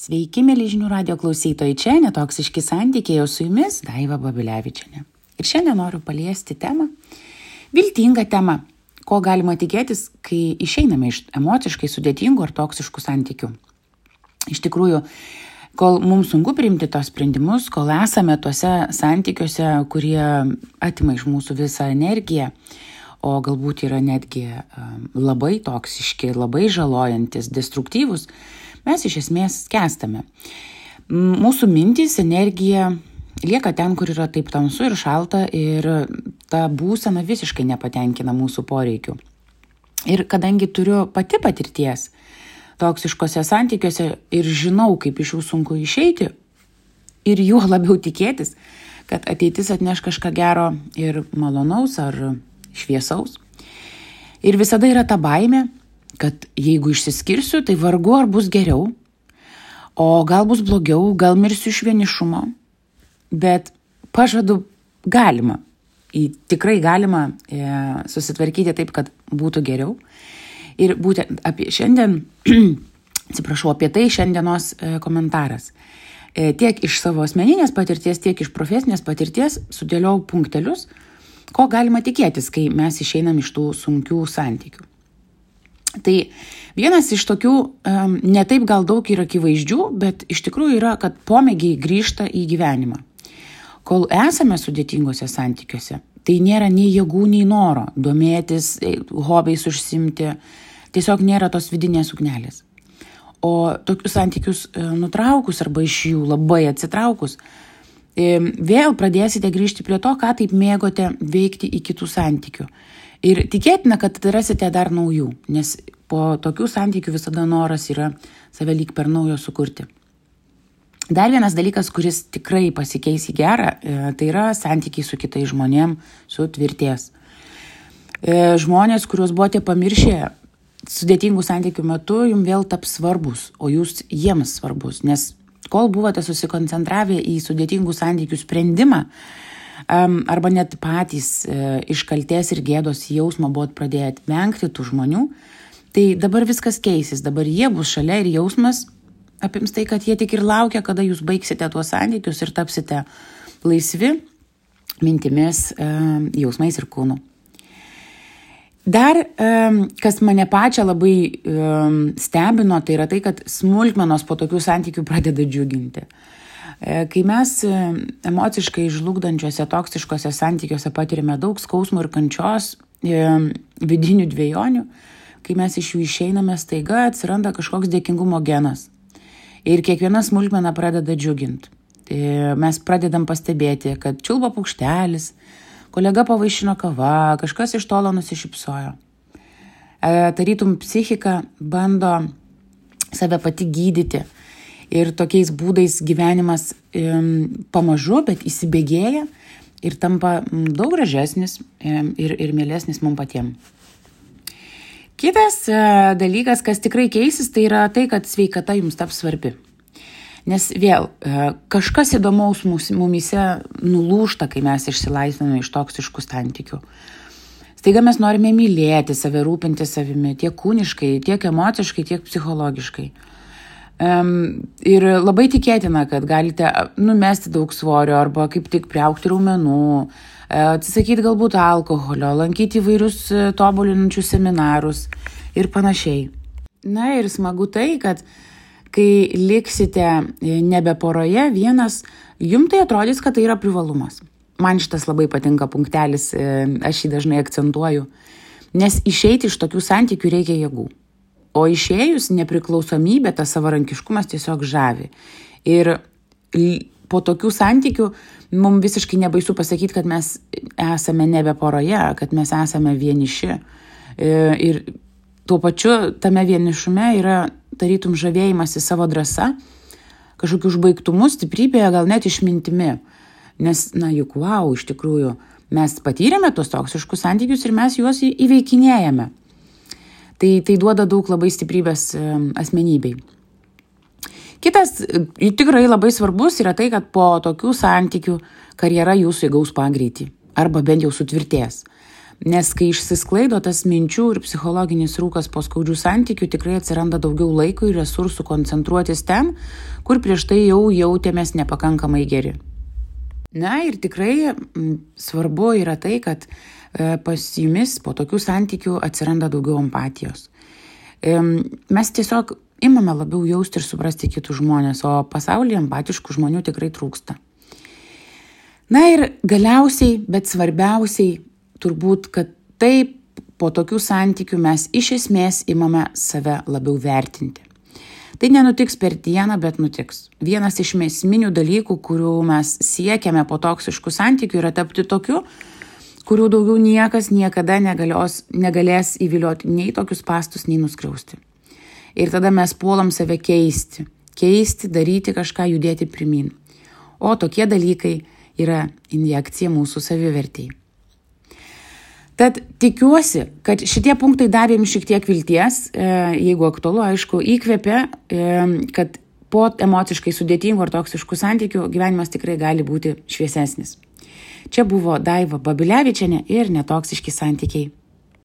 Sveiki, mėlyžinių radio klausytojai, čia netoksiški santykiai, o su jumis Daiva Babilevičiane. Ir šiandien noriu paliesti temą, viltingą temą, ko galima tikėtis, kai išeiname iš emociškai sudėtingų ar toksiškų santykių. Iš tikrųjų, kol mums sunku priimti tos sprendimus, kol esame tuose santykiuose, kurie atima iš mūsų visą energiją, o galbūt yra netgi labai toksiški, labai žalojantis, destruktyvus, mes iš esmės skęstame. Mūsų mintys, energija lieka ten, kur yra taip tamsu ir šalta ir ta būsena visiškai nepatenkina mūsų poreikių. Ir kadangi turiu pati patirties toksiškose santykiuose ir žinau, kaip iš jų sunku išeiti ir juo labiau tikėtis, kad ateitis atneš kažką gero ir malonaus ar šviesaus. Ir visada yra ta baime, kad jeigu išsiskirsiu, tai vargu ar bus geriau, o gal bus blogiau, gal mirsiu iš vienišumo, bet pažadu galima, į tikrai galima e, susitvarkyti taip, kad būtų geriau. Ir būtent apie šiandien, atsiprašau, apie tai šiandienos e, komentaras. E, tiek iš savo asmeninės patirties, tiek iš profesinės patirties sudėliau punktelius, ko galima tikėtis, kai mes išeinam iš tų sunkių santykių. Tai vienas iš tokių, um, netaip gal daug yra akivaizdžių, bet iš tikrųjų yra, kad pomėgiai grįžta į gyvenimą. Kol esame sudėtingose santykiuose, tai nėra nei jėgų, nei noro domėtis, e, hobiais užsimti, tiesiog nėra tos vidinės ugnelės. O tokius santykius e, nutraukus arba iš jų labai atsitraukus, e, vėl pradėsite grįžti prie to, ką taip mėgote veikti į kitų santykių. Ir tikėtina, kad rasite dar naujų, nes po tokių santykių visada noras yra save lyg per naujo sukurti. Dar vienas dalykas, kuris tikrai pasikeis į gerą, e, tai yra santykiai su kitais žmonėm, su tvirties. E, žmonės, kuriuos buvote pamiršę sudėtingų santykių metu, jums vėl taps svarbus, o jūs jiems svarbus, nes kol buvote susikoncentravę į sudėtingų santykių sprendimą, um, arba net patys uh, iš kalties ir gėdos jausmo buvot pradėję vengti tų žmonių, tai dabar viskas keisis, dabar jie bus šalia ir jausmas apims tai, kad jie tik ir laukia, kada jūs baigsite tuos santykius ir tapsite laisvi mintimis, um, jausmais ir kūnu. Dar, um, kas mane pačią labai stebino, tai yra tai, kad smulkmenos po tokių santykių pradeda džiuginti. E, kai mes e, emociškai žlugdančiose, toksiškose santykiuose patirime daug skausmų ir kančios, e, vidinių dviejonių, kai mes iš jų išeiname, staiga atsiranda kažkoks dėkingumo genas. Ir kiekviena smulkmena pradeda džiuginti. Mes pradedam pastebėti, kad čiulba paukštelis, kolega pavaišino kava, kažkas iš tolo nusišypsojo. Tarytum psichika bando save pati gydyti ir tokiais būdais gyvenimas pamažu, bet įsibėgėja ir tampa daug gražesnis ir, ir mielesnis mums patiems. Kitas e, dalykas, kas tikrai keisis, tai yra tai, kad sveikata jums taps svarbi. Nes vėl e, kažkas įdomaus mumise nulūšta, kai mes išsilaisviname iš toksiškų santykių. Staiga mes norime mylėti save, rūpinti savimi tiek kūniškai, tiek emociškai, tiek psichologiškai. Um, ir labai tikėtina, kad galite numesti daug svorio arba kaip tik priaukti raumenų, e, atsisakyti galbūt alkoholio, lankyti įvairius e, tobulinančius seminarus ir panašiai. Na ir smagu tai, kad kai liksite e, nebe poroje vienas, jums tai atrodys, kad tai yra privalumas. Man šitas labai patinka punktelis, aš jį dažnai akcentuoju, nes išeiti iš tokių santykių reikia jėgų. O išėjus nepriklausomybė, tas savarankiškumas tiesiog žavi. Ir po tokių santykių mums visiškai nebaisu pasakyti, kad mes esame nebe poroje, kad mes esame vieniši. E, ir tuo pačiu tame vienišume yra tarytum žavėjimasi savo drąsa, kažkokiu užbaigtumu, stiprybėje, gal net išmintimi. Nes, na juk, wow, iš tikrųjų, mes patyrėme tos toksiškus santykius ir mes juos įveikinėjame. Tai, tai duoda daug labai stiprybės asmenybei. Kitas tikrai labai svarbus yra tai, kad po tokių santykių karjera jūsų įgaus pagreitį arba bent jau sutvirtės. Nes kai išsisklaido tas minčių ir psichologinis rūkas po skaudžių santykių, tikrai atsiranda daugiau laiko ir resursų koncentruotis ten, kur prieš tai jau jautėmės nepakankamai geri. Na ir tikrai m, svarbu yra tai, kad e, pas jumis po tokių santykių atsiranda daugiau empatijos. Mes tiesiog imame labiau jausti ir suprasti kitus žmonės, o pasaulyje empatiškų žmonių tikrai trūksta. Na ir galiausiai, bet svarbiausiai, turbūt, kad taip po tokių santykių mes iš esmės imame save labiau vertinti. Tai nenutiks per dieną, bet nutiks. Vienas iš esminių dalykų, kurių mes siekiame po toksiškų santykių, yra tapti tokiu, kurių daugiau niekas niekada negalios, negalės įvilioti nei tokius pastus, nei nuskriausti. Ir tada mes puolam save keisti, keisti, daryti kažką, judėti pirmin. O tokie dalykai yra injekcija mūsų savivertėjai. Tad tikiuosi, kad šitie punktai davė jums šiek tiek vilties, e, jeigu aktualu, aišku, įkvėpė, e, kad po emociškai sudėtingų ar toksiškų santykių gyvenimas tikrai gali būti šviesesnis. Čia buvo Daiva Babilevičiane ir netoksiški santykiai.